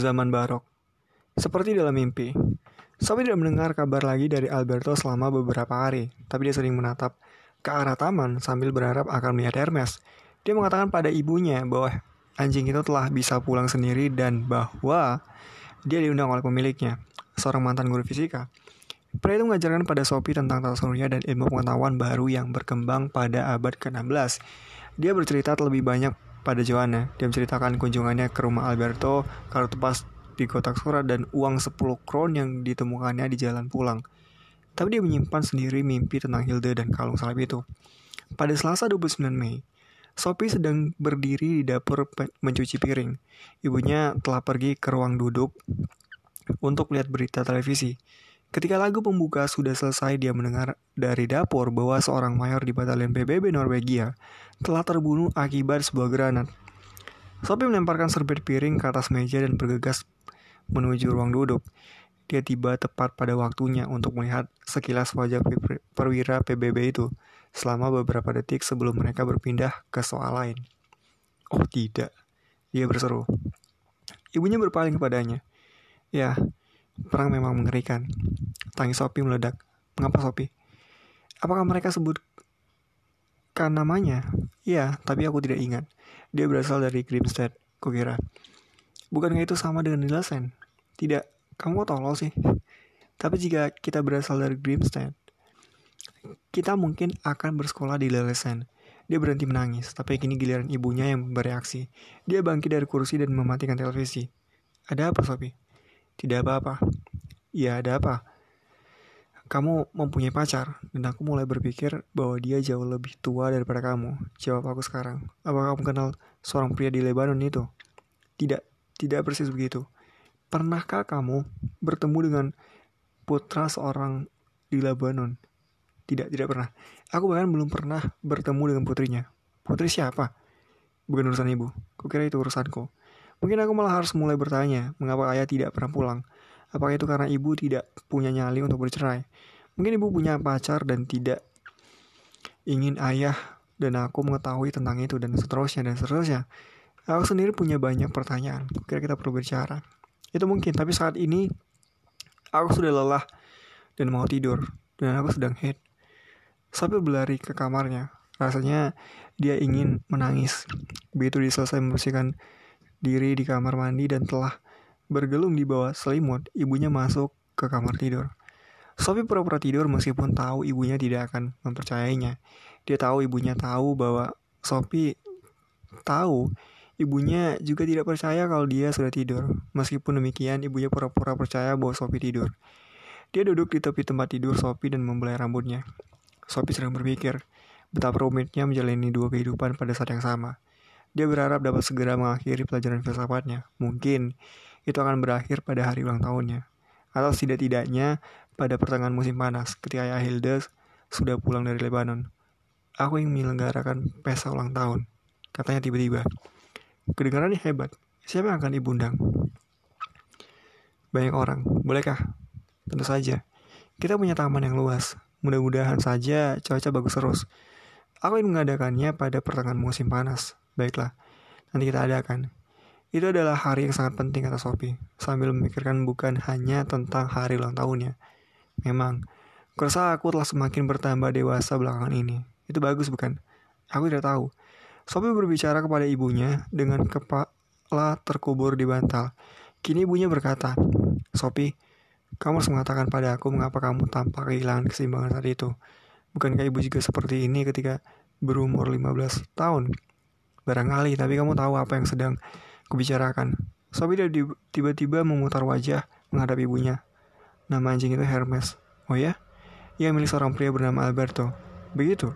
zaman barok. Seperti dalam mimpi, Sophie tidak mendengar kabar lagi dari Alberto selama beberapa hari, tapi dia sering menatap ke arah taman sambil berharap akan melihat Hermes. Dia mengatakan pada ibunya bahwa anjing itu telah bisa pulang sendiri dan bahwa dia diundang oleh pemiliknya, seorang mantan guru fisika. Pria itu mengajarkan pada Sophie tentang tata surya dan ilmu pengetahuan baru yang berkembang pada abad ke-16. Dia bercerita lebih banyak pada Joanna. Dia menceritakan kunjungannya ke rumah Alberto, kalau tepas di kotak surat dan uang 10 kron yang ditemukannya di jalan pulang. Tapi dia menyimpan sendiri mimpi tentang Hilda dan kalung salib itu. Pada Selasa 29 Mei, Sophie sedang berdiri di dapur mencuci piring. Ibunya telah pergi ke ruang duduk untuk lihat berita televisi. Ketika lagu pembuka sudah selesai, dia mendengar dari dapur bahwa seorang mayor di batalion PBB Norwegia telah terbunuh akibat sebuah granat. Sophie melemparkan serbet piring ke atas meja dan bergegas menuju ruang duduk. Dia tiba tepat pada waktunya untuk melihat sekilas wajah perwira PBB itu selama beberapa detik sebelum mereka berpindah ke soal lain. Oh tidak, dia berseru. Ibunya berpaling kepadanya. Ya, perang memang mengerikan. Tangis Sophie meledak. Mengapa Sophie? Apakah mereka sebutkan namanya? Iya, tapi aku tidak ingat. Dia berasal dari Grimstead, kukira. Bukankah itu sama dengan Nielsen? Tidak, kamu tolol sih. Tapi jika kita berasal dari Grimstead, kita mungkin akan bersekolah di Lelesen. Dia berhenti menangis, tapi kini giliran ibunya yang bereaksi. Dia bangkit dari kursi dan mematikan televisi. Ada apa, Sophie? Tidak apa-apa. Ya, ada apa? Kamu mempunyai pacar, dan aku mulai berpikir bahwa dia jauh lebih tua daripada kamu. Jawab aku sekarang. Apakah kamu kenal seorang pria di Lebanon itu? Tidak, tidak persis begitu. Pernahkah kamu bertemu dengan putra seorang di Lebanon? Tidak, tidak pernah. Aku bahkan belum pernah bertemu dengan putrinya. Putri siapa? Bukan urusan ibu. Kukira itu urusanku. Mungkin aku malah harus mulai bertanya, mengapa ayah tidak pernah pulang? Apakah itu karena ibu tidak punya nyali untuk bercerai? Mungkin ibu punya pacar dan tidak ingin ayah dan aku mengetahui tentang itu dan seterusnya dan seterusnya. Aku sendiri punya banyak pertanyaan. Kira kita perlu bicara. Itu mungkin, tapi saat ini aku sudah lelah dan mau tidur dan aku sedang head sambil berlari ke kamarnya. Rasanya dia ingin menangis. Begitu dia selesai membersihkan diri di kamar mandi dan telah bergelung di bawah selimut, ibunya masuk ke kamar tidur. Sophie pura-pura tidur meskipun tahu ibunya tidak akan mempercayainya. Dia tahu ibunya tahu bahwa Sophie tahu ibunya juga tidak percaya kalau dia sudah tidur. Meskipun demikian, ibunya pura-pura percaya bahwa Sophie tidur. Dia duduk di tepi tempat tidur Sophie dan membelai rambutnya. Sophie sedang berpikir betapa rumitnya menjalani dua kehidupan pada saat yang sama. Dia berharap dapat segera mengakhiri pelajaran filsafatnya. Mungkin itu akan berakhir pada hari ulang tahunnya. Atau setidak-tidaknya pada pertengahan musim panas ketika ayah Hilda sudah pulang dari Lebanon. Aku ingin menyelenggarakan pesta ulang tahun. Katanya tiba-tiba. Kedengarannya hebat. Siapa yang akan ibu undang? Banyak orang. Bolehkah? Tentu saja. Kita punya taman yang luas. Mudah-mudahan saja cuaca bagus terus. Aku ingin mengadakannya pada pertengahan musim panas. Baiklah, nanti kita adakan. Itu adalah hari yang sangat penting kata Sophie, sambil memikirkan bukan hanya tentang hari ulang tahunnya. Memang, kurasa aku telah semakin bertambah dewasa belakangan ini. Itu bagus bukan? Aku tidak tahu. Sophie berbicara kepada ibunya dengan kepala terkubur di bantal. Kini ibunya berkata, Sophie, kamu harus mengatakan pada aku mengapa kamu tampak kehilangan keseimbangan saat itu. Bukankah ibu juga seperti ini ketika berumur 15 tahun? Barangkali, tapi kamu tahu apa yang sedang kubicarakan. Sobi tiba-tiba memutar wajah menghadap ibunya. Nama anjing itu Hermes. Oh ya? Ia milik seorang pria bernama Alberto. Begitu.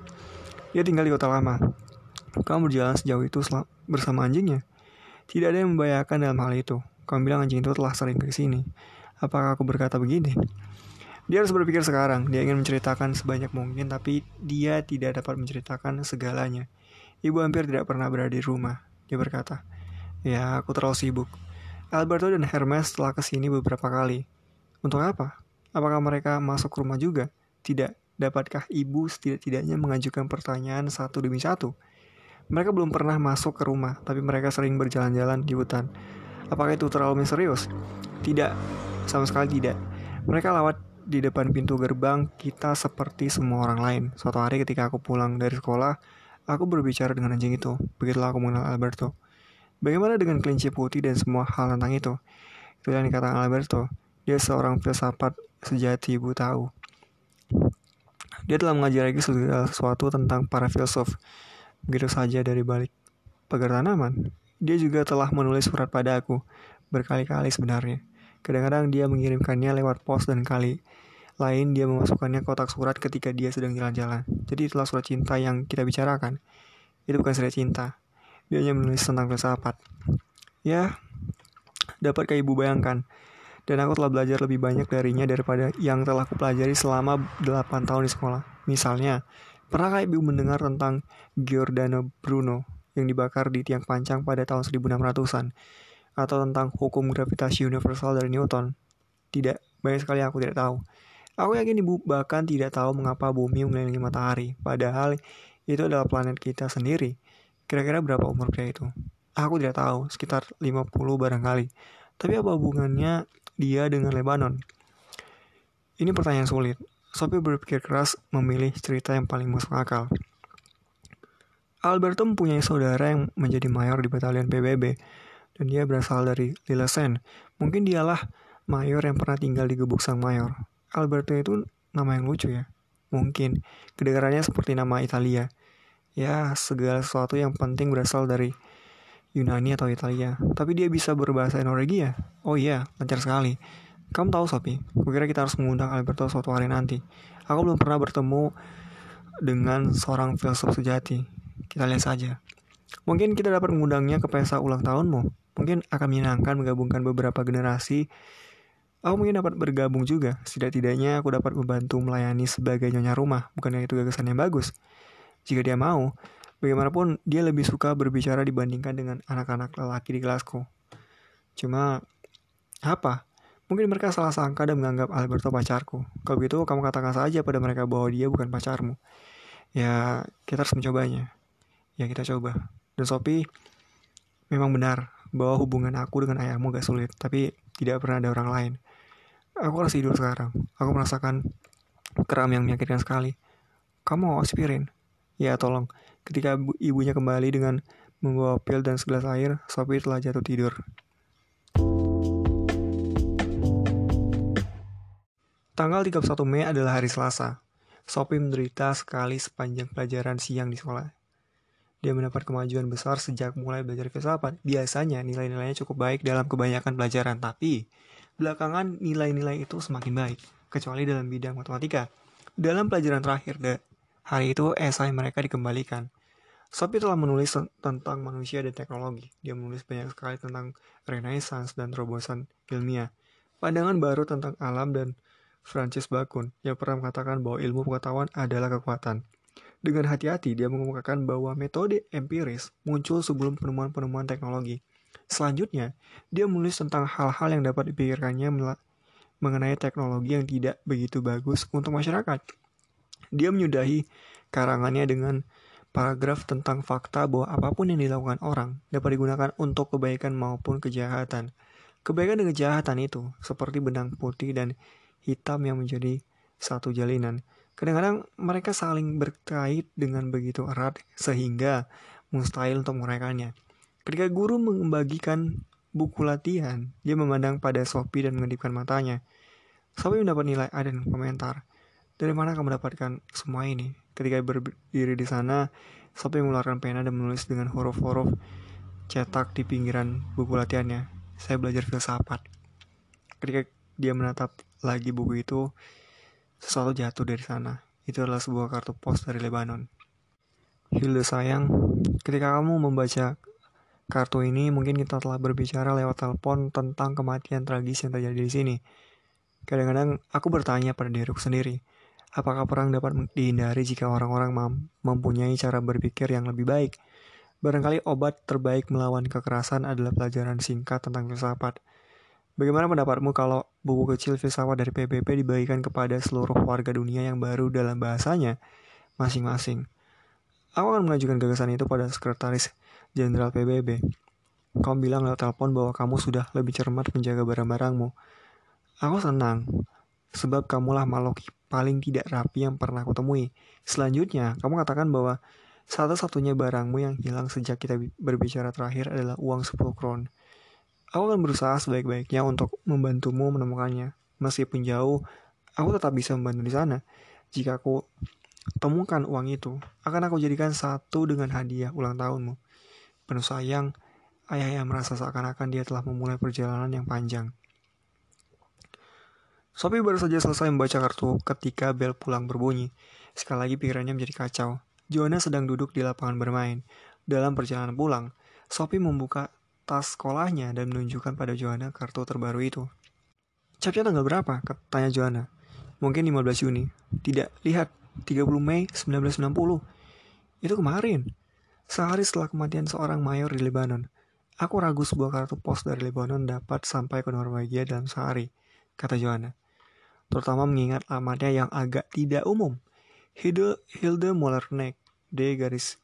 Ia tinggal di kota lama. Kamu berjalan sejauh itu bersama anjingnya? Tidak ada yang membayangkan dalam hal itu. Kamu bilang anjing itu telah sering ke sini. Apakah aku berkata begini? Dia harus berpikir sekarang. Dia ingin menceritakan sebanyak mungkin, tapi dia tidak dapat menceritakan segalanya. Ibu hampir tidak pernah berada di rumah. Dia berkata, Ya, aku terlalu sibuk. Alberto dan Hermes telah ke sini beberapa kali. Untuk apa? Apakah mereka masuk rumah juga? Tidak. Dapatkah ibu setidak-tidaknya mengajukan pertanyaan satu demi satu? Mereka belum pernah masuk ke rumah, tapi mereka sering berjalan-jalan di hutan. Apakah itu terlalu misterius? Tidak, sama sekali tidak. Mereka lewat di depan pintu gerbang kita seperti semua orang lain. Suatu hari ketika aku pulang dari sekolah, aku berbicara dengan anjing itu. Begitulah aku mengenal Alberto. Bagaimana dengan kelinci putih dan semua hal tentang itu? Itu yang dikatakan Alberto. Dia seorang filsafat sejati ibu tahu. Dia telah mengajari segala sesuatu tentang para filsuf. Begitu saja dari balik pagar tanaman. Dia juga telah menulis surat pada aku. Berkali-kali sebenarnya. Kadang-kadang dia mengirimkannya lewat pos dan kali lain dia memasukkannya kotak surat ketika dia sedang jalan-jalan. Jadi itulah surat cinta yang kita bicarakan. Itu bukan surat cinta. Dia hanya menulis tentang filsafat. Ya, dapat kayak ibu bayangkan. Dan aku telah belajar lebih banyak darinya daripada yang telah aku pelajari selama 8 tahun di sekolah. Misalnya, pernahkah ibu mendengar tentang Giordano Bruno yang dibakar di tiang pancang pada tahun 1600-an? atau tentang hukum gravitasi universal dari Newton? Tidak, banyak sekali aku tidak tahu. Aku yakin ibu bahkan tidak tahu mengapa bumi mengelilingi matahari, padahal itu adalah planet kita sendiri. Kira-kira berapa umur pria itu? Aku tidak tahu, sekitar 50 barangkali. Tapi apa hubungannya dia dengan Lebanon? Ini pertanyaan sulit. Sophie berpikir keras memilih cerita yang paling masuk akal. Alberto mempunyai saudara yang menjadi mayor di batalion PBB dan dia berasal dari Lillesen. Mungkin dialah mayor yang pernah tinggal di Gebuk Sang Mayor. Alberto itu nama yang lucu ya. Mungkin kedengarannya seperti nama Italia. Ya, segala sesuatu yang penting berasal dari Yunani atau Italia. Tapi dia bisa berbahasa Norwegia. Oh iya, lancar sekali. Kamu tahu Sophie, kukira kita harus mengundang Alberto suatu hari nanti. Aku belum pernah bertemu dengan seorang filsuf sejati. Kita lihat saja. Mungkin kita dapat mengundangnya ke pesta ulang tahunmu. Mungkin akan menyenangkan menggabungkan beberapa generasi. Aku mungkin dapat bergabung juga. Setidak-tidaknya aku dapat membantu melayani sebagai nyonya rumah. Bukannya itu gagasan yang bagus. Jika dia mau, bagaimanapun dia lebih suka berbicara dibandingkan dengan anak-anak lelaki di kelasku. Cuma, apa? Mungkin mereka salah sangka dan menganggap Alberto pacarku. Kalau begitu, kamu katakan saja pada mereka bahwa dia bukan pacarmu. Ya, kita harus mencobanya. Ya, kita coba. Dan Sophie, memang benar bahwa hubungan aku dengan ayahmu gak sulit, tapi tidak pernah ada orang lain. Aku harus tidur sekarang. Aku merasakan kram yang menyakitkan sekali. Kamu mau aspirin? Ya, tolong. Ketika ibunya kembali dengan membawa pil dan segelas air, Sophie telah jatuh tidur. Tanggal 31 Mei adalah hari Selasa. Sophie menderita sekali sepanjang pelajaran siang di sekolah. Dia mendapat kemajuan besar sejak mulai belajar filsafat. Biasanya nilai-nilainya cukup baik dalam kebanyakan pelajaran, tapi belakangan nilai-nilai itu semakin baik, kecuali dalam bidang matematika. Dalam pelajaran terakhir, de, hari itu esai mereka dikembalikan. Sophie telah menulis tentang manusia dan teknologi. Dia menulis banyak sekali tentang renaissance dan terobosan ilmiah. Pandangan baru tentang alam dan Francis Bacon yang pernah mengatakan bahwa ilmu pengetahuan adalah kekuatan. Dengan hati-hati, dia mengemukakan bahwa metode empiris muncul sebelum penemuan-penemuan teknologi. Selanjutnya, dia menulis tentang hal-hal yang dapat dipikirkannya mengenai teknologi yang tidak begitu bagus untuk masyarakat. Dia menyudahi karangannya dengan paragraf tentang fakta bahwa apa pun yang dilakukan orang dapat digunakan untuk kebaikan maupun kejahatan. Kebaikan dan kejahatan itu seperti benang putih dan hitam yang menjadi satu jalinan. Kadang-kadang mereka saling berkait dengan begitu erat sehingga mustahil untuk menguraikannya. Ketika guru membagikan buku latihan, dia memandang pada Sophie dan mengedipkan matanya. Sophie mendapat nilai A dan komentar. Dari mana kamu mendapatkan semua ini? Ketika berdiri di sana, Sophie mengeluarkan pena dan menulis dengan huruf-huruf cetak di pinggiran buku latihannya. Saya belajar filsafat. Ketika dia menatap lagi buku itu, sesuatu jatuh dari sana. Itu adalah sebuah kartu pos dari Lebanon. Hilda sayang, ketika kamu membaca kartu ini, mungkin kita telah berbicara lewat telepon tentang kematian tragis yang terjadi di sini. Kadang-kadang aku bertanya pada diriku sendiri, apakah perang dapat dihindari jika orang-orang mempunyai cara berpikir yang lebih baik? Barangkali obat terbaik melawan kekerasan adalah pelajaran singkat tentang filsafat. Bagaimana pendapatmu kalau buku kecil filsafat dari PBB dibagikan kepada seluruh warga dunia yang baru dalam bahasanya masing-masing? Aku akan mengajukan gagasan itu pada Sekretaris Jenderal PBB. Kamu bilang lewat telepon bahwa kamu sudah lebih cermat menjaga barang-barangmu. Aku senang, sebab kamulah makhluk paling tidak rapi yang pernah aku temui. Selanjutnya, kamu katakan bahwa satu-satunya barangmu yang hilang sejak kita berbicara terakhir adalah uang 10 kron. Aku akan berusaha sebaik-baiknya untuk membantumu menemukannya. Meskipun jauh, aku tetap bisa membantu di sana. Jika aku temukan uang itu, akan aku jadikan satu dengan hadiah ulang tahunmu. Penuh sayang, ayah yang merasa seakan-akan dia telah memulai perjalanan yang panjang. Sophie baru saja selesai membaca kartu ketika bel pulang berbunyi. Sekali lagi pikirannya menjadi kacau. Joanna sedang duduk di lapangan bermain. Dalam perjalanan pulang, Sophie membuka tas sekolahnya dan menunjukkan pada Joanna kartu terbaru itu. Capnya tanggal berapa? Tanya Joanna. Mungkin 15 Juni. Tidak, lihat. 30 Mei 1990. Itu kemarin. Sehari setelah kematian seorang mayor di Lebanon, aku ragu sebuah kartu pos dari Lebanon dapat sampai ke Norwegia dalam sehari, kata Joanna. Terutama mengingat alamatnya yang agak tidak umum. Hilde, Hilde Mollerneck, D garis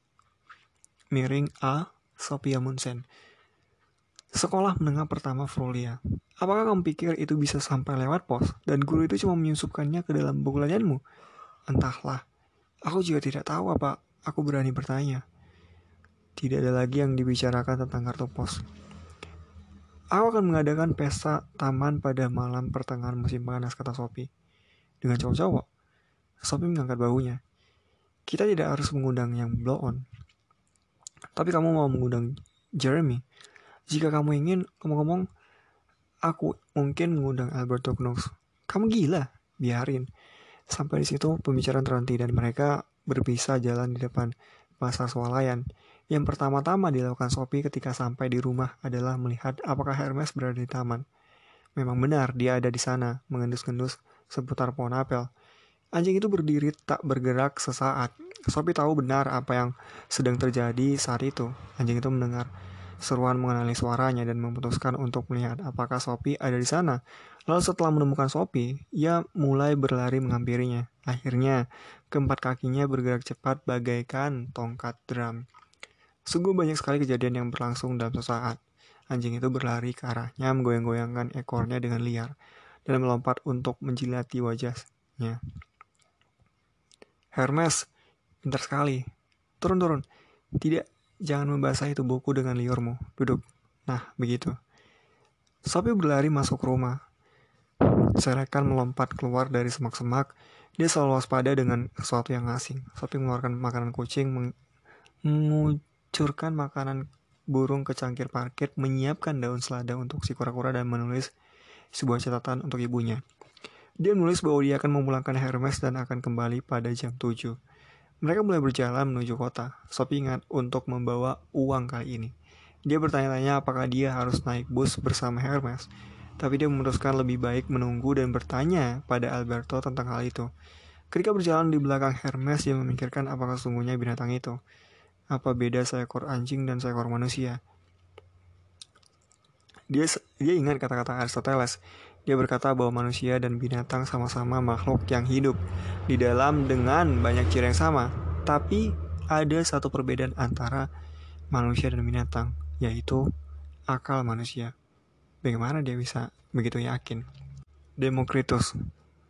miring A, Sophia Munsen. Sekolah menengah pertama Frulia. Apakah kamu pikir itu bisa sampai lewat pos dan guru itu cuma menyusupkannya ke dalam buku? Entahlah. Aku juga tidak tahu apa aku berani bertanya. Tidak ada lagi yang dibicarakan tentang kartu pos. Aku akan mengadakan pesta taman pada malam pertengahan musim panas, kata Sophie. Dengan cowok-cowok. Sophie mengangkat bahunya. Kita tidak harus mengundang yang blow on. Tapi kamu mau mengundang Jeremy. Jika kamu ingin, ngomong-ngomong, aku mungkin mengundang Alberto Knox. Kamu gila, biarin. Sampai di situ pembicaraan terhenti dan mereka berpisah jalan di depan pasar swalayan. Yang pertama-tama dilakukan Sophie ketika sampai di rumah adalah melihat apakah Hermes berada di taman. Memang benar dia ada di sana, mengendus-gendus seputar pohon apel. Anjing itu berdiri tak bergerak sesaat. Sophie tahu benar apa yang sedang terjadi saat itu. Anjing itu mendengar seruan mengenali suaranya dan memutuskan untuk melihat apakah Sophie ada di sana. Lalu setelah menemukan Sophie, ia mulai berlari menghampirinya. Akhirnya, keempat kakinya bergerak cepat bagaikan tongkat drum. Sungguh banyak sekali kejadian yang berlangsung dalam sesaat. Anjing itu berlari ke arahnya, menggoyang-goyangkan ekornya dengan liar, dan melompat untuk menjilati wajahnya. Hermes, pintar sekali. Turun, turun. Tidak, jangan membasahi tubuhku dengan liurmu. Duduk. Nah, begitu. Sophie berlari masuk rumah. Serekan melompat keluar dari semak-semak. Dia selalu waspada dengan sesuatu yang asing. Sophie mengeluarkan makanan kucing, meng Curkan makanan burung ke cangkir parkir, menyiapkan daun selada untuk si kura-kura dan menulis sebuah catatan untuk ibunya. Dia menulis bahwa dia akan memulangkan Hermes dan akan kembali pada jam 7. Mereka mulai berjalan menuju kota. Sophie ingat untuk membawa uang kali ini. Dia bertanya-tanya apakah dia harus naik bus bersama Hermes. Tapi dia memutuskan lebih baik menunggu dan bertanya pada Alberto tentang hal itu. Ketika berjalan di belakang Hermes, dia memikirkan apakah sesungguhnya binatang itu. Apa beda seekor anjing dan seekor manusia? Dia dia ingat kata-kata Aristoteles. Dia berkata bahwa manusia dan binatang sama-sama makhluk yang hidup di dalam dengan banyak ciri yang sama. Tapi ada satu perbedaan antara manusia dan binatang, yaitu akal manusia. Bagaimana dia bisa begitu yakin? Demokritus.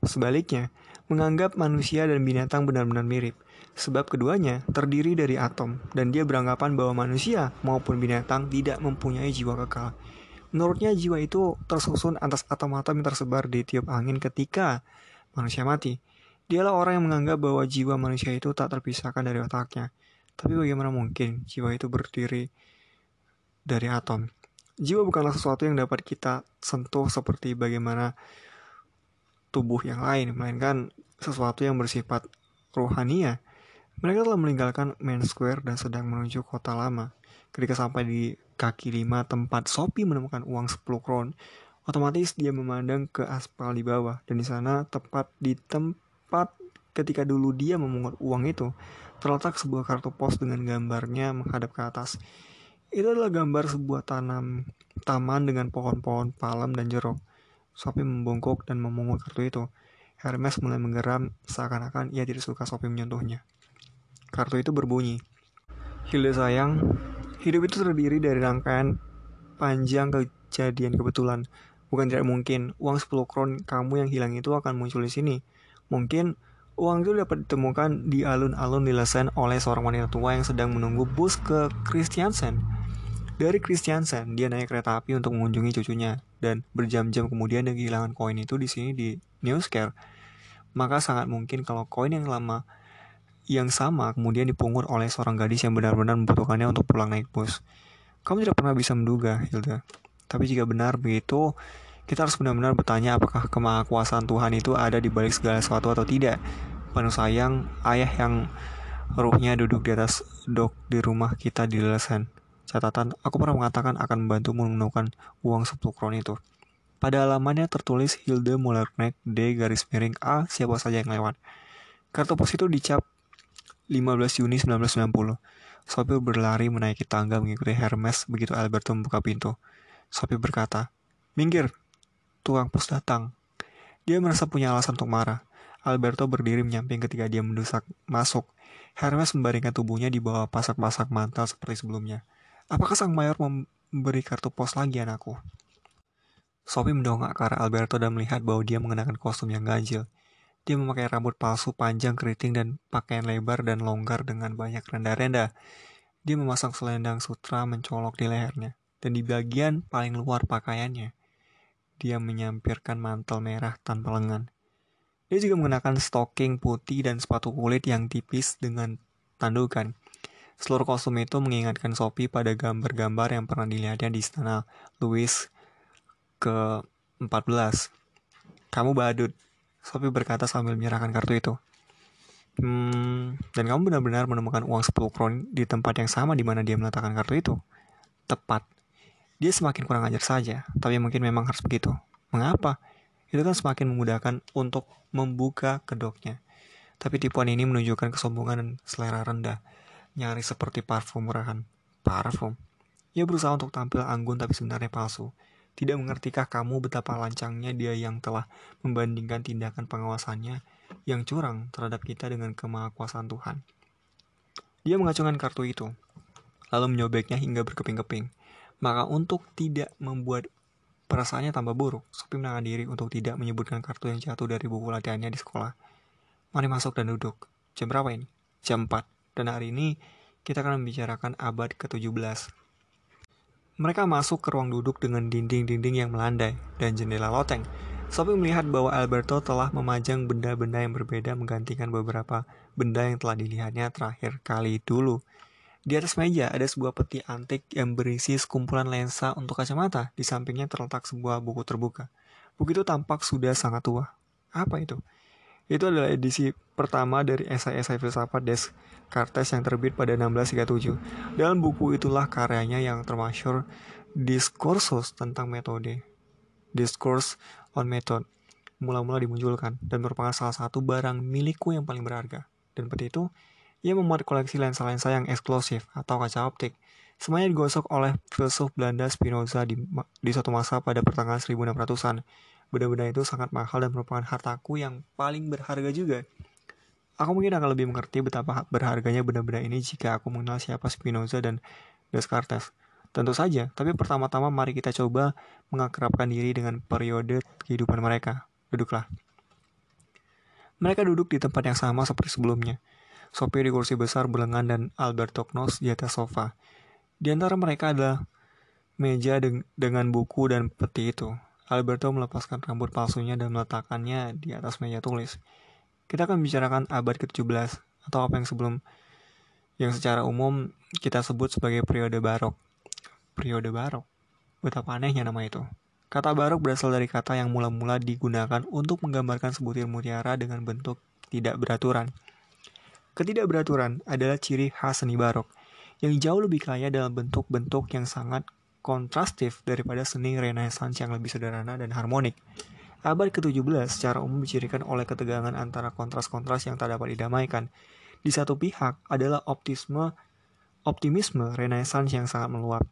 Sebaliknya, menganggap manusia dan binatang benar-benar mirip sebab keduanya terdiri dari atom dan dia beranggapan bahwa manusia maupun binatang tidak mempunyai jiwa kekal. Menurutnya jiwa itu tersusun atas atom-atom yang tersebar di tiup angin ketika manusia mati. Dialah orang yang menganggap bahwa jiwa manusia itu tak terpisahkan dari otaknya. Tapi bagaimana mungkin jiwa itu berdiri dari atom? Jiwa bukanlah sesuatu yang dapat kita sentuh seperti bagaimana tubuh yang lain, melainkan sesuatu yang bersifat rohania mereka telah meninggalkan Main Square dan sedang menuju kota lama. Ketika sampai di kaki lima tempat Sophie menemukan uang 10 kron, otomatis dia memandang ke aspal di bawah. Dan di sana, tepat di tempat ketika dulu dia memungut uang itu, terletak sebuah kartu pos dengan gambarnya menghadap ke atas. Itu adalah gambar sebuah tanam taman dengan pohon-pohon palem dan jeruk. Sophie membungkuk dan memungut kartu itu. Hermes mulai menggeram seakan-akan ia tidak suka Sophie menyentuhnya. Kartu itu berbunyi, Hilda sayang, hidup itu terdiri dari rangkaian sepanjang kejadian kebetulan. Bukan tidak mungkin, uang 10 kron kamu yang hilang itu akan muncul di sini. Mungkin uang itu dapat ditemukan di alun-alun di Lesen oleh seorang wanita tua yang sedang menunggu bus ke Christiansen. Dari Christiansen, dia naik kereta api untuk mengunjungi cucunya, dan berjam-jam kemudian dia kehilangan koin itu di sini di Newscare. Maka sangat mungkin kalau koin yang lama yang sama kemudian dipungut oleh seorang gadis yang benar-benar membutuhkannya untuk pulang naik bus. Kamu tidak pernah bisa menduga, Hilda. Tapi jika benar begitu, kita harus benar-benar bertanya apakah kemahakuasaan Tuhan itu ada di balik segala sesuatu atau tidak. Penuh sayang, ayah yang ruhnya duduk di atas dok di rumah kita di Lesen. Catatan, aku pernah mengatakan akan membantu menemukan uang 10 kron itu. Pada halamannya tertulis Hilde Mullerknecht D garis miring A siapa saja yang lewat. Kartu pos itu dicap 15 Juni 1990. Sopir berlari menaiki tangga mengikuti Hermes begitu Alberto membuka pintu. Sophie berkata, Minggir, tukang pos datang. Dia merasa punya alasan untuk marah. Alberto berdiri menyamping ketika dia mendesak masuk. Hermes membaringkan tubuhnya di bawah pasak-pasak mantel seperti sebelumnya. Apakah sang mayor memberi kartu pos lagi anakku? Sophie mendongak ke arah Alberto dan melihat bahwa dia mengenakan kostum yang ganjil. Dia memakai rambut palsu panjang keriting dan pakaian lebar dan longgar dengan banyak renda-renda. Dia memasang selendang sutra mencolok di lehernya dan di bagian paling luar pakaiannya, dia menyampirkan mantel merah tanpa lengan. Dia juga mengenakan stocking putih dan sepatu kulit yang tipis dengan tandukan. Seluruh kostum itu mengingatkan Sophie pada gambar-gambar yang pernah dilihatnya di istana Louis ke-14. Kamu badut, Sophie berkata sambil menyerahkan kartu itu. Hmm, dan kamu benar-benar menemukan uang 10 kron di tempat yang sama di mana dia meletakkan kartu itu. Tepat. Dia semakin kurang ajar saja, tapi mungkin memang harus begitu. Mengapa? Itu kan semakin memudahkan untuk membuka kedoknya. Tapi tipuan ini menunjukkan kesombongan dan selera rendah, nyaris seperti parfum murahan. Parfum. Ia berusaha untuk tampil anggun tapi sebenarnya palsu. Tidak mengertikah kamu betapa lancangnya dia yang telah membandingkan tindakan pengawasannya yang curang terhadap kita dengan kemahakuasaan Tuhan. Dia mengacungkan kartu itu, lalu menyobeknya hingga berkeping-keping. Maka untuk tidak membuat perasaannya tambah buruk, Sophie menahan diri untuk tidak menyebutkan kartu yang jatuh dari buku latihannya di sekolah. Mari masuk dan duduk. Jam berapa ini? Jam 4. Dan hari ini kita akan membicarakan abad ke-17. Mereka masuk ke ruang duduk dengan dinding-dinding yang melandai dan jendela loteng. Sophie melihat bahwa Alberto telah memajang benda-benda yang berbeda menggantikan beberapa benda yang telah dilihatnya terakhir kali dulu. Di atas meja ada sebuah peti antik yang berisi sekumpulan lensa untuk kacamata. Di sampingnya terletak sebuah buku terbuka. Buku itu tampak sudah sangat tua. Apa itu? Itu adalah edisi pertama dari esai-esai filsafat Descartes yang terbit pada 1637. Dalam buku itulah karyanya yang termasyur Diskursus tentang metode. Discourse on Method mula-mula dimunculkan dan merupakan salah satu barang milikku yang paling berharga. Dan peti itu ia memuat koleksi lensa-lensa yang eksklusif atau kaca optik. Semuanya digosok oleh filsuf Belanda Spinoza di, di suatu masa pada pertengahan 1600-an. Benda-benda itu sangat mahal dan merupakan hartaku yang paling berharga juga. Aku mungkin akan lebih mengerti betapa berharganya benda-benda ini jika aku mengenal siapa Spinoza dan Descartes. Tentu saja, tapi pertama-tama mari kita coba mengakrabkan diri dengan periode kehidupan mereka. Duduklah. Mereka duduk di tempat yang sama seperti sebelumnya. Sophie di kursi besar berlengan dan Alberto Knos di atas sofa. Di antara mereka ada meja de dengan buku dan peti itu. Alberto melepaskan rambut palsunya dan meletakkannya di atas meja tulis. Kita akan bicarakan abad ke-17 atau apa yang sebelum yang secara umum kita sebut sebagai periode barok. Periode barok. Betapa anehnya nama itu. Kata barok berasal dari kata yang mula-mula digunakan untuk menggambarkan sebutir mutiara dengan bentuk tidak beraturan. Ketidakberaturan adalah ciri khas seni barok, yang jauh lebih kaya dalam bentuk-bentuk yang sangat kontrastif daripada seni renaissance yang lebih sederhana dan harmonik. Abad ke-17 secara umum dicirikan oleh ketegangan antara kontras-kontras yang tak dapat didamaikan. Di satu pihak adalah optimisme optimisme renaissance yang sangat meluap.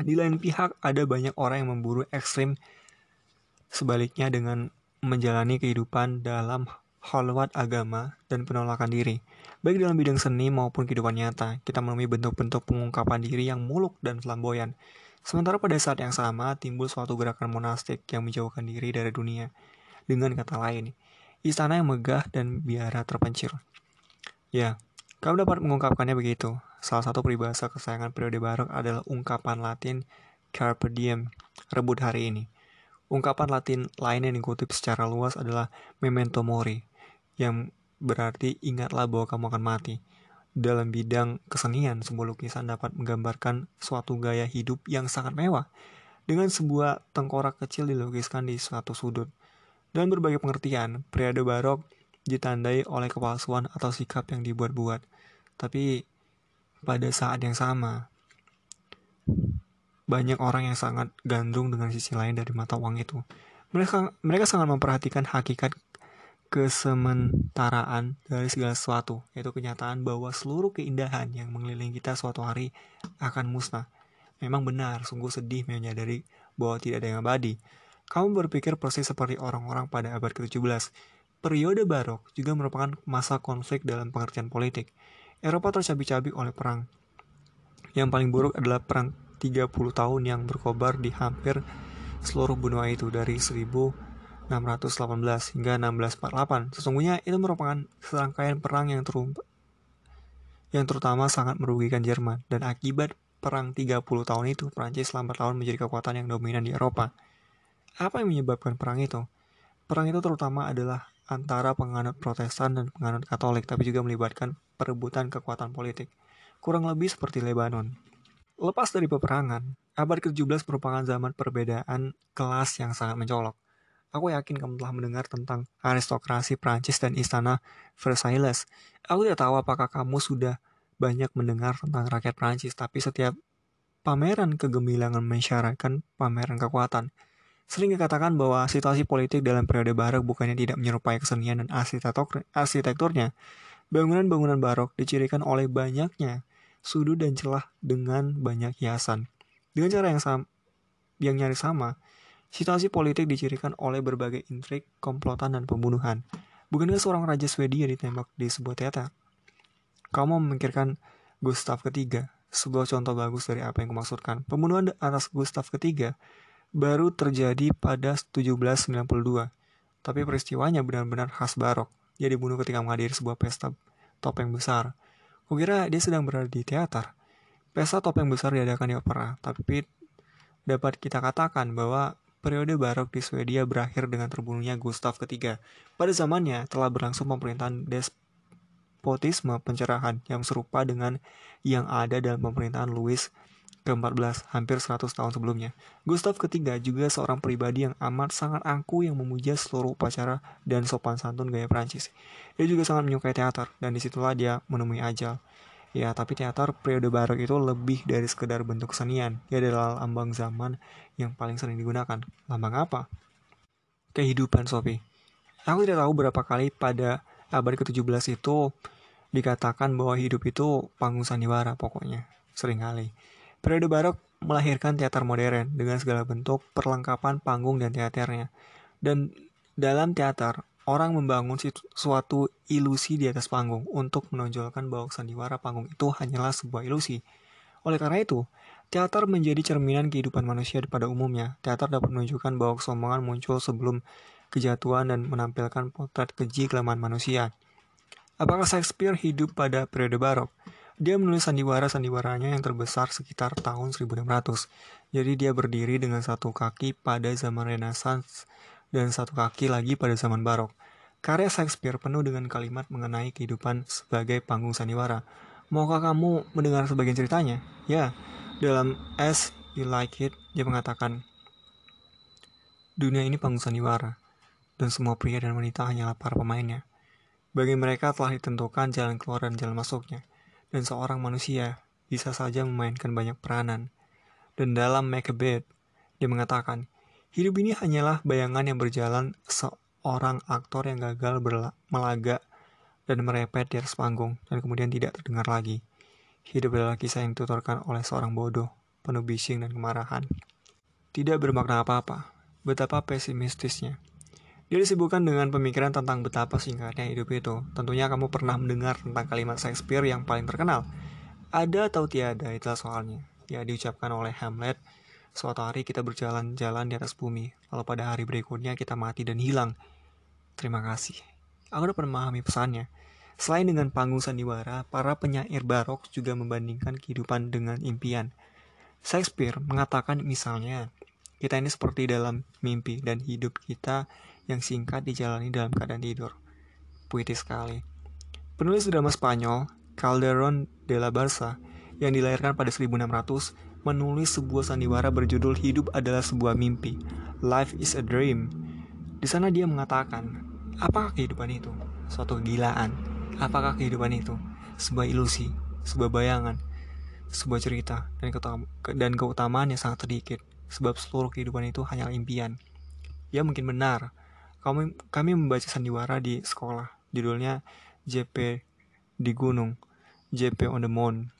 Di lain pihak ada banyak orang yang memburu ekstrim sebaliknya dengan menjalani kehidupan dalam halwat agama, dan penolakan diri. Baik dalam bidang seni maupun kehidupan nyata, kita menemui bentuk-bentuk pengungkapan diri yang muluk dan flamboyan. Sementara pada saat yang sama timbul suatu gerakan monastik yang menjauhkan diri dari dunia. Dengan kata lain, istana yang megah dan biara terpencil. Ya, kamu dapat mengungkapkannya begitu. Salah satu peribahasa kesayangan periode barok adalah ungkapan Latin carpe diem, rebut hari ini. Ungkapan Latin lain yang dikutip secara luas adalah memento mori, yang berarti ingatlah bahwa kamu akan mati. Dalam bidang kesenian, sebuah lukisan dapat menggambarkan suatu gaya hidup yang sangat mewah dengan sebuah tengkorak kecil dilukiskan di suatu sudut. Dan berbagai pengertian, periode barok ditandai oleh kepalsuan atau sikap yang dibuat-buat. Tapi pada saat yang sama, banyak orang yang sangat gandrung dengan sisi lain dari mata uang itu. Mereka mereka sangat memperhatikan hakikat kesementaraan dari segala sesuatu, yaitu kenyataan bahwa seluruh keindahan yang mengelilingi kita suatu hari akan musnah. Memang benar, sungguh sedih menyadari bahwa tidak ada yang abadi. Kamu berpikir persis seperti orang-orang pada abad ke-17. Periode barok juga merupakan masa konflik dalam pengertian politik. Eropa tercabik-cabik oleh perang. Yang paling buruk adalah perang 30 tahun yang berkobar di hampir seluruh benua itu dari 1000 618 hingga 1648. Sesungguhnya itu merupakan serangkaian perang yang terum yang terutama sangat merugikan Jerman dan akibat perang 30 tahun itu Prancis lambat tahun menjadi kekuatan yang dominan di Eropa. Apa yang menyebabkan perang itu? Perang itu terutama adalah antara penganut Protestan dan penganut Katolik tapi juga melibatkan perebutan kekuatan politik. Kurang lebih seperti Lebanon. Lepas dari peperangan, abad ke-17 merupakan zaman perbedaan kelas yang sangat mencolok. Aku yakin kamu telah mendengar tentang aristokrasi Prancis dan istana Versailles. Aku tidak tahu apakah kamu sudah banyak mendengar tentang rakyat Prancis, tapi setiap pameran kegemilangan mensyaratkan pameran kekuatan. Sering dikatakan bahwa situasi politik dalam periode barok bukannya tidak menyerupai kesenian dan arsitektur arsitekturnya. Bangunan-bangunan barok dicirikan oleh banyaknya sudut dan celah dengan banyak hiasan. Dengan cara yang sama, yang nyaris sama, Situasi politik dicirikan oleh berbagai intrik, komplotan, dan pembunuhan. Bukankah seorang raja Swedia ditembak di sebuah teater? Kamu memikirkan Gustav ketiga, sebuah contoh bagus dari apa yang kumaksudkan. Pembunuhan atas Gustav ketiga baru terjadi pada 1792, tapi peristiwanya benar-benar khas barok. Dia dibunuh ketika menghadiri sebuah pesta topeng besar. Kukira dia sedang berada di teater. Pesta topeng besar diadakan di opera, tapi dapat kita katakan bahwa Periode barok di Swedia berakhir dengan terbunuhnya Gustav III. Pada zamannya telah berlangsung pemerintahan despotisme pencerahan yang serupa dengan yang ada dalam pemerintahan Louis ke-14 hampir 100 tahun sebelumnya. Gustav III juga seorang pribadi yang amat sangat angku yang memuja seluruh upacara dan sopan santun gaya Prancis. Dia juga sangat menyukai teater dan di situlah dia menemui ajal. Ya, tapi teater periode barok itu lebih dari sekedar bentuk kesenian. Dia adalah lambang zaman yang paling sering digunakan. Lambang apa? Kehidupan, Sophie. Aku tidak tahu berapa kali pada abad ke-17 itu dikatakan bahwa hidup itu panggung sandiwara pokoknya. Seringkali. Periode barok melahirkan teater modern dengan segala bentuk perlengkapan panggung dan teaternya. Dan dalam teater, orang membangun suatu ilusi di atas panggung untuk menonjolkan bahwa sandiwara panggung itu hanyalah sebuah ilusi. Oleh karena itu, teater menjadi cerminan kehidupan manusia pada umumnya. Teater dapat menunjukkan bahwa kesombongan muncul sebelum kejatuhan dan menampilkan potret keji kelemahan manusia. Apakah Shakespeare hidup pada periode barok? Dia menulis sandiwara-sandiwaranya yang terbesar sekitar tahun 1600. Jadi dia berdiri dengan satu kaki pada zaman Renaissance dan satu kaki lagi pada zaman barok. Karya Shakespeare penuh dengan kalimat mengenai kehidupan sebagai panggung sandiwara. Maukah kamu mendengar sebagian ceritanya? Ya, dalam As You Like It, dia mengatakan, Dunia ini panggung sandiwara, dan semua pria dan wanita hanyalah para pemainnya. Bagi mereka telah ditentukan jalan keluar dan jalan masuknya, dan seorang manusia bisa saja memainkan banyak peranan. Dan dalam Macbeth, dia mengatakan, hidup ini hanyalah bayangan yang berjalan orang aktor yang gagal melaga dan merepet di atas panggung dan kemudian tidak terdengar lagi. Hidup adalah kisah yang dituturkan oleh seorang bodoh, penuh bising dan kemarahan. Tidak bermakna apa-apa, betapa pesimistisnya. Dia disibukkan dengan pemikiran tentang betapa singkatnya hidup itu. Tentunya kamu pernah mendengar tentang kalimat Shakespeare yang paling terkenal. Ada atau tiada, itulah soalnya. Ya diucapkan oleh Hamlet Suatu hari kita berjalan-jalan di atas bumi, lalu pada hari berikutnya kita mati dan hilang. Terima kasih. Aku dapat memahami pesannya. Selain dengan panggung sandiwara, para penyair barok juga membandingkan kehidupan dengan impian. Shakespeare mengatakan misalnya, kita ini seperti dalam mimpi dan hidup kita yang singkat dijalani dalam keadaan tidur. Puitis sekali. Penulis drama Spanyol, Calderón de la Barca, yang dilahirkan pada 1600, menulis sebuah sandiwara berjudul Hidup adalah sebuah mimpi. Life is a dream. Di sana dia mengatakan, apakah kehidupan itu? Suatu kegilaan. Apakah kehidupan itu? Sebuah ilusi, sebuah bayangan, sebuah cerita, dan, keutamaan, yang sangat sedikit. Sebab seluruh kehidupan itu hanya impian. Ya mungkin benar. Kami, kami membaca sandiwara di sekolah. Judulnya JP di Gunung. JP on the Moon.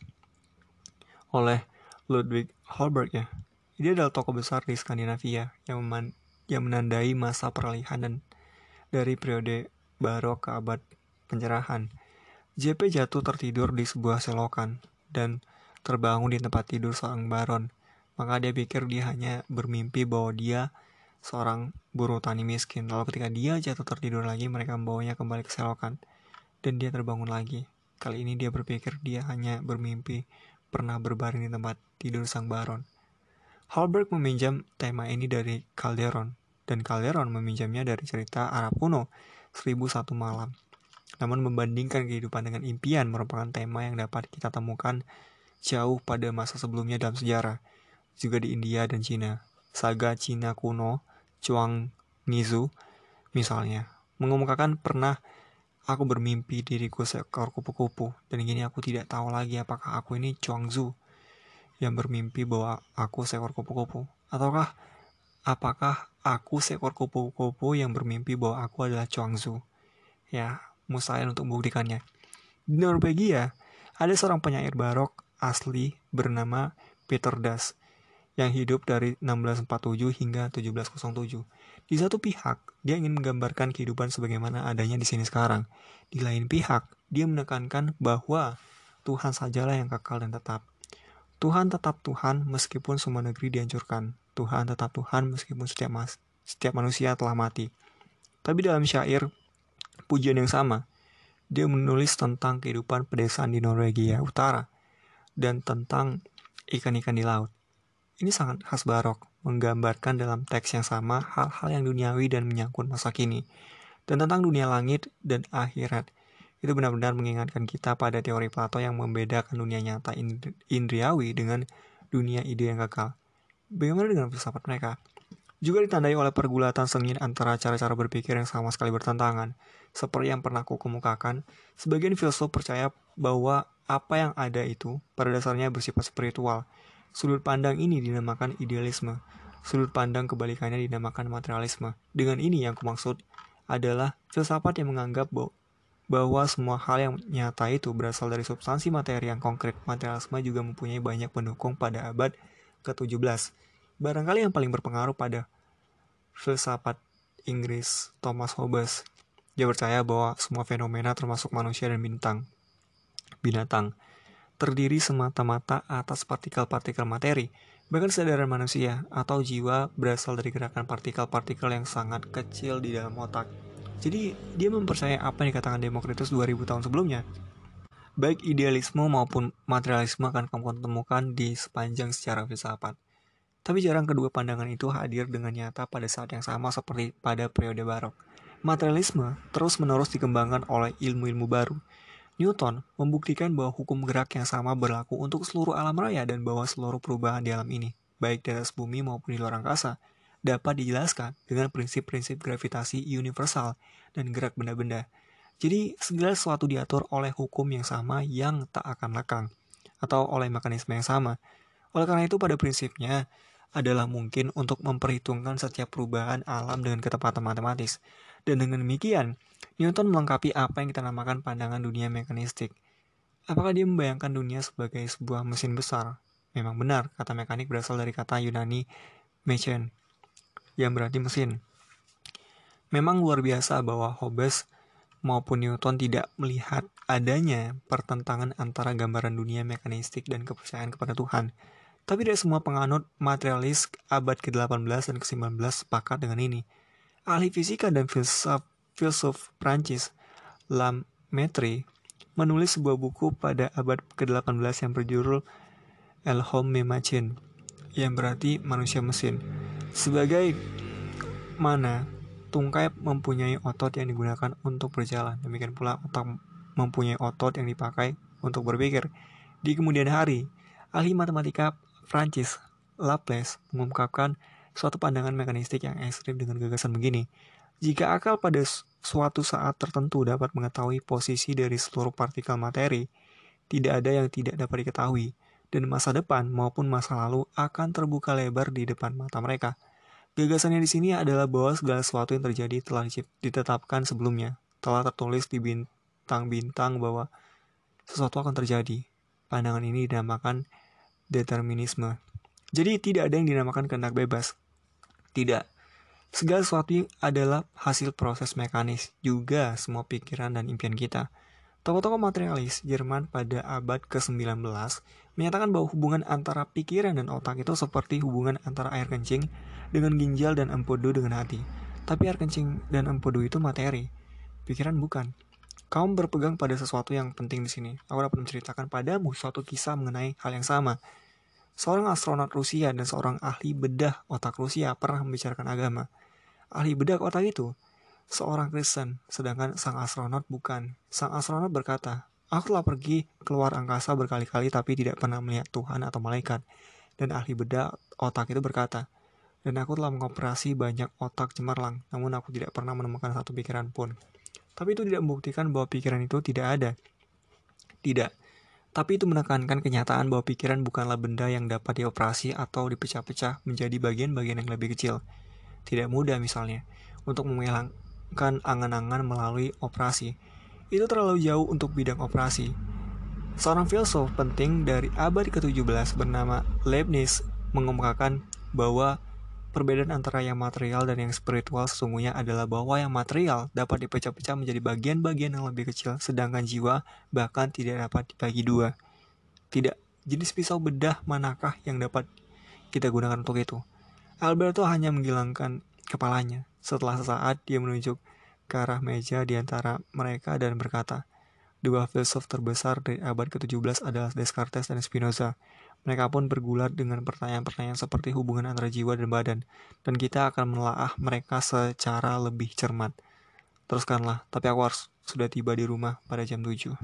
Oleh Ludwig Holberg ya. Dia adalah tokoh besar di Skandinavia yang, meman yang menandai masa peralihan dan dari periode barok ke abad pencerahan. JP jatuh tertidur di sebuah selokan dan terbangun di tempat tidur seorang baron. Maka dia pikir dia hanya bermimpi bahwa dia seorang buruh tani miskin. Lalu ketika dia jatuh tertidur lagi, mereka membawanya kembali ke selokan. Dan dia terbangun lagi. Kali ini dia berpikir dia hanya bermimpi pernah berbaring di tempat tidur sang baron. Halberg meminjam tema ini dari Calderon, dan Calderon meminjamnya dari cerita Arab kuno, Seribu Satu Malam. Namun membandingkan kehidupan dengan impian merupakan tema yang dapat kita temukan jauh pada masa sebelumnya dalam sejarah, juga di India dan Cina. Saga Cina kuno, Chuang Nizu, misalnya, mengemukakan pernah Aku bermimpi diriku seekor kupu-kupu, dan kini aku tidak tahu lagi apakah aku ini Chuangzu yang bermimpi bahwa aku seekor kupu-kupu, ataukah apakah aku seekor kupu-kupu yang bermimpi bahwa aku adalah Chuangzu. Ya, mustahil untuk membuktikannya. Di Norwegia, ada seorang penyair barok asli bernama Peter Das yang hidup dari 1647 hingga 1707. Di satu pihak, dia ingin menggambarkan kehidupan sebagaimana adanya di sini sekarang. Di lain pihak, dia menekankan bahwa Tuhan sajalah yang kekal dan tetap. Tuhan tetap Tuhan meskipun semua negeri dihancurkan. Tuhan tetap Tuhan meskipun setiap, mas, setiap manusia telah mati. Tapi dalam syair pujian yang sama, dia menulis tentang kehidupan pedesaan di Norwegia Utara dan tentang ikan-ikan di laut. Ini sangat khas barok menggambarkan dalam teks yang sama hal-hal yang duniawi dan menyangkut masa kini, dan tentang dunia langit dan akhirat. Itu benar-benar mengingatkan kita pada teori Plato yang membedakan dunia nyata indriawi dengan dunia ide yang kekal. Bagaimana dengan filsafat mereka? Juga ditandai oleh pergulatan sengit antara cara-cara berpikir yang sama sekali bertentangan. Seperti yang pernah aku kemukakan, sebagian filsuf percaya bahwa apa yang ada itu pada dasarnya bersifat spiritual, Sudut pandang ini dinamakan idealisme. Sudut pandang kebalikannya dinamakan materialisme. Dengan ini yang kumaksud adalah filsafat yang menganggap bahwa semua hal yang nyata itu berasal dari substansi materi yang konkret. Materialisme juga mempunyai banyak pendukung pada abad ke-17. Barangkali yang paling berpengaruh pada filsafat Inggris Thomas Hobbes. Dia percaya bahwa semua fenomena termasuk manusia dan bintang, binatang terdiri semata-mata atas partikel-partikel materi. Bahkan kesadaran manusia atau jiwa berasal dari gerakan partikel-partikel yang sangat kecil di dalam otak. Jadi, dia mempercayai apa yang dikatakan Demokritus 2000 tahun sebelumnya. Baik idealisme maupun materialisme akan kamu temukan di sepanjang sejarah filsafat. Tapi jarang kedua pandangan itu hadir dengan nyata pada saat yang sama seperti pada periode barok. Materialisme terus-menerus dikembangkan oleh ilmu-ilmu baru, Newton membuktikan bahwa hukum gerak yang sama berlaku untuk seluruh alam raya dan bahwa seluruh perubahan di alam ini, baik di atas bumi maupun di luar angkasa, dapat dijelaskan dengan prinsip-prinsip gravitasi universal dan gerak benda-benda. Jadi, segala sesuatu diatur oleh hukum yang sama yang tak akan lekang, atau oleh mekanisme yang sama. Oleh karena itu, pada prinsipnya, adalah mungkin untuk memperhitungkan setiap perubahan alam dengan ketepatan matematis. Dan dengan demikian, Newton melengkapi apa yang kita namakan pandangan dunia mekanistik. Apakah dia membayangkan dunia sebagai sebuah mesin besar? Memang benar, kata mekanik berasal dari kata Yunani mechan, yang berarti mesin. Memang luar biasa bahwa Hobbes maupun Newton tidak melihat adanya pertentangan antara gambaran dunia mekanistik dan kepercayaan kepada Tuhan. Tapi tidak semua penganut materialis abad ke-18 dan ke-19 sepakat dengan ini. Ahli fisika dan filsuf, filsuf Prancis, Lamaitre, menulis sebuah buku pada abad ke-18 yang berjudul El Homme Machine, yang berarti manusia mesin. Sebagai mana tungkai mempunyai otot yang digunakan untuk berjalan, demikian pula otak mempunyai otot yang dipakai untuk berpikir. Di kemudian hari, ahli matematika Francis Laplace mengungkapkan suatu pandangan mekanistik yang ekstrim dengan gagasan begini. Jika akal pada suatu saat tertentu dapat mengetahui posisi dari seluruh partikel materi, tidak ada yang tidak dapat diketahui, dan masa depan maupun masa lalu akan terbuka lebar di depan mata mereka. Gagasannya di sini adalah bahwa segala sesuatu yang terjadi telah ditetapkan sebelumnya, telah tertulis di bintang-bintang bahwa sesuatu akan terjadi. Pandangan ini dinamakan determinisme. Jadi tidak ada yang dinamakan kehendak bebas. Tidak. Segala sesuatu adalah hasil proses mekanis, juga semua pikiran dan impian kita. Tokoh-tokoh materialis Jerman pada abad ke-19 menyatakan bahwa hubungan antara pikiran dan otak itu seperti hubungan antara air kencing dengan ginjal dan empedu dengan hati. Tapi air kencing dan empedu itu materi, pikiran bukan. Kamu berpegang pada sesuatu yang penting di sini. Aku dapat menceritakan padamu suatu kisah mengenai hal yang sama. Seorang astronot Rusia dan seorang ahli bedah otak Rusia pernah membicarakan agama. Ahli bedah otak itu seorang Kristen, sedangkan sang astronot bukan. Sang astronot berkata, Aku telah pergi keluar angkasa berkali-kali tapi tidak pernah melihat Tuhan atau malaikat. Dan ahli bedah otak itu berkata, dan aku telah mengoperasi banyak otak cemerlang, namun aku tidak pernah menemukan satu pikiran pun. Tapi itu tidak membuktikan bahwa pikiran itu tidak ada. Tidak, tapi itu menekankan kenyataan bahwa pikiran bukanlah benda yang dapat dioperasi atau dipecah-pecah menjadi bagian-bagian yang lebih kecil. Tidak mudah misalnya, untuk menghilangkan angan-angan melalui operasi. Itu terlalu jauh untuk bidang operasi. Seorang filsuf penting dari abad ke-17 bernama Leibniz mengemukakan bahwa Perbedaan antara yang material dan yang spiritual sesungguhnya adalah bahwa yang material dapat dipecah-pecah menjadi bagian-bagian yang lebih kecil, sedangkan jiwa bahkan tidak dapat dibagi dua. Tidak, jenis pisau bedah manakah yang dapat kita gunakan untuk itu? Alberto hanya menghilangkan kepalanya. Setelah sesaat, dia menunjuk ke arah meja di antara mereka dan berkata, Dua filsuf terbesar dari abad ke-17 adalah Descartes dan Spinoza. Mereka pun bergulat dengan pertanyaan-pertanyaan seperti hubungan antara jiwa dan badan, dan kita akan menelaah mereka secara lebih cermat. Teruskanlah, tapi aku harus sudah tiba di rumah pada jam 7.